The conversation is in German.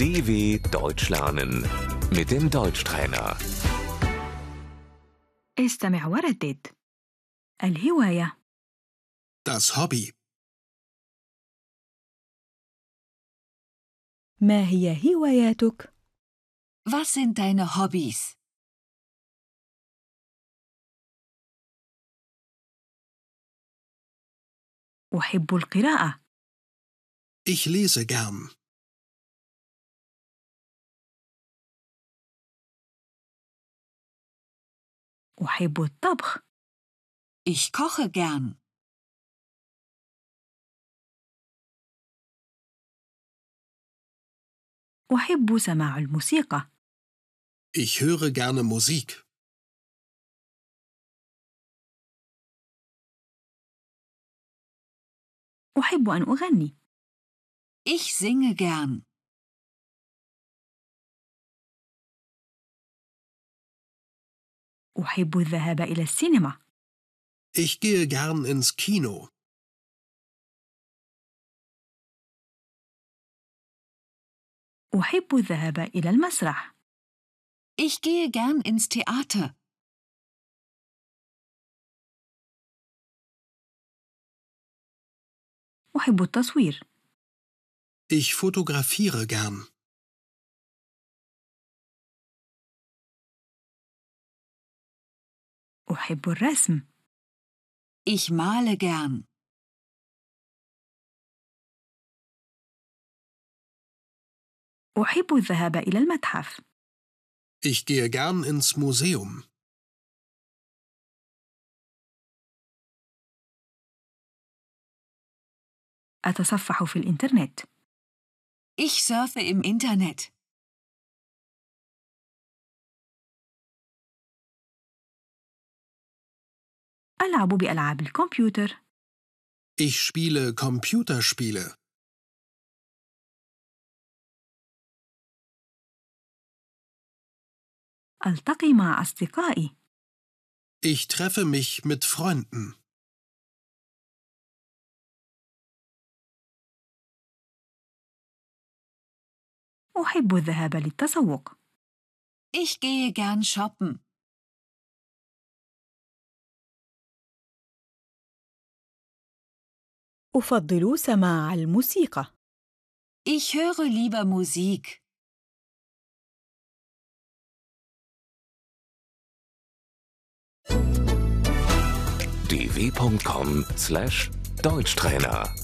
DW Deutsch lernen mit dem Deutschtrainer. استمع وردد الهواية Das Hobby. ما هي هواياتك؟ Was sind deine Hobbys? أحب القراءة Ich lese gern. أحب الطبخ Ich koche gern. أحب سماع الموسيقى Ich höre gerne Musik. أحب أن أغني Ich singe gern. أحب الذهاب إلى السينما Ich gehe gern ins Kino. أحب الذهاب إلى المسرح Ich gehe gern ins Theater. أحب التصوير Ich fotografiere gern. أحب الرسم Ich male gern. أحب الذهاب إلى المتحف Ich gehe gern ins Museum. أتصفح في الإنترنت Ich surfe im Internet. ألعب بألعاب الكمبيوتر Ich spiele Computerspiele. ألتقي مع أصدقائي Ich treffe mich mit Freunden. أحب الذهاب للتسوق Ich gehe gern shoppen. أفضل سماع الموسيقى Ich höre lieber Musik. dw.com/deutschtrainer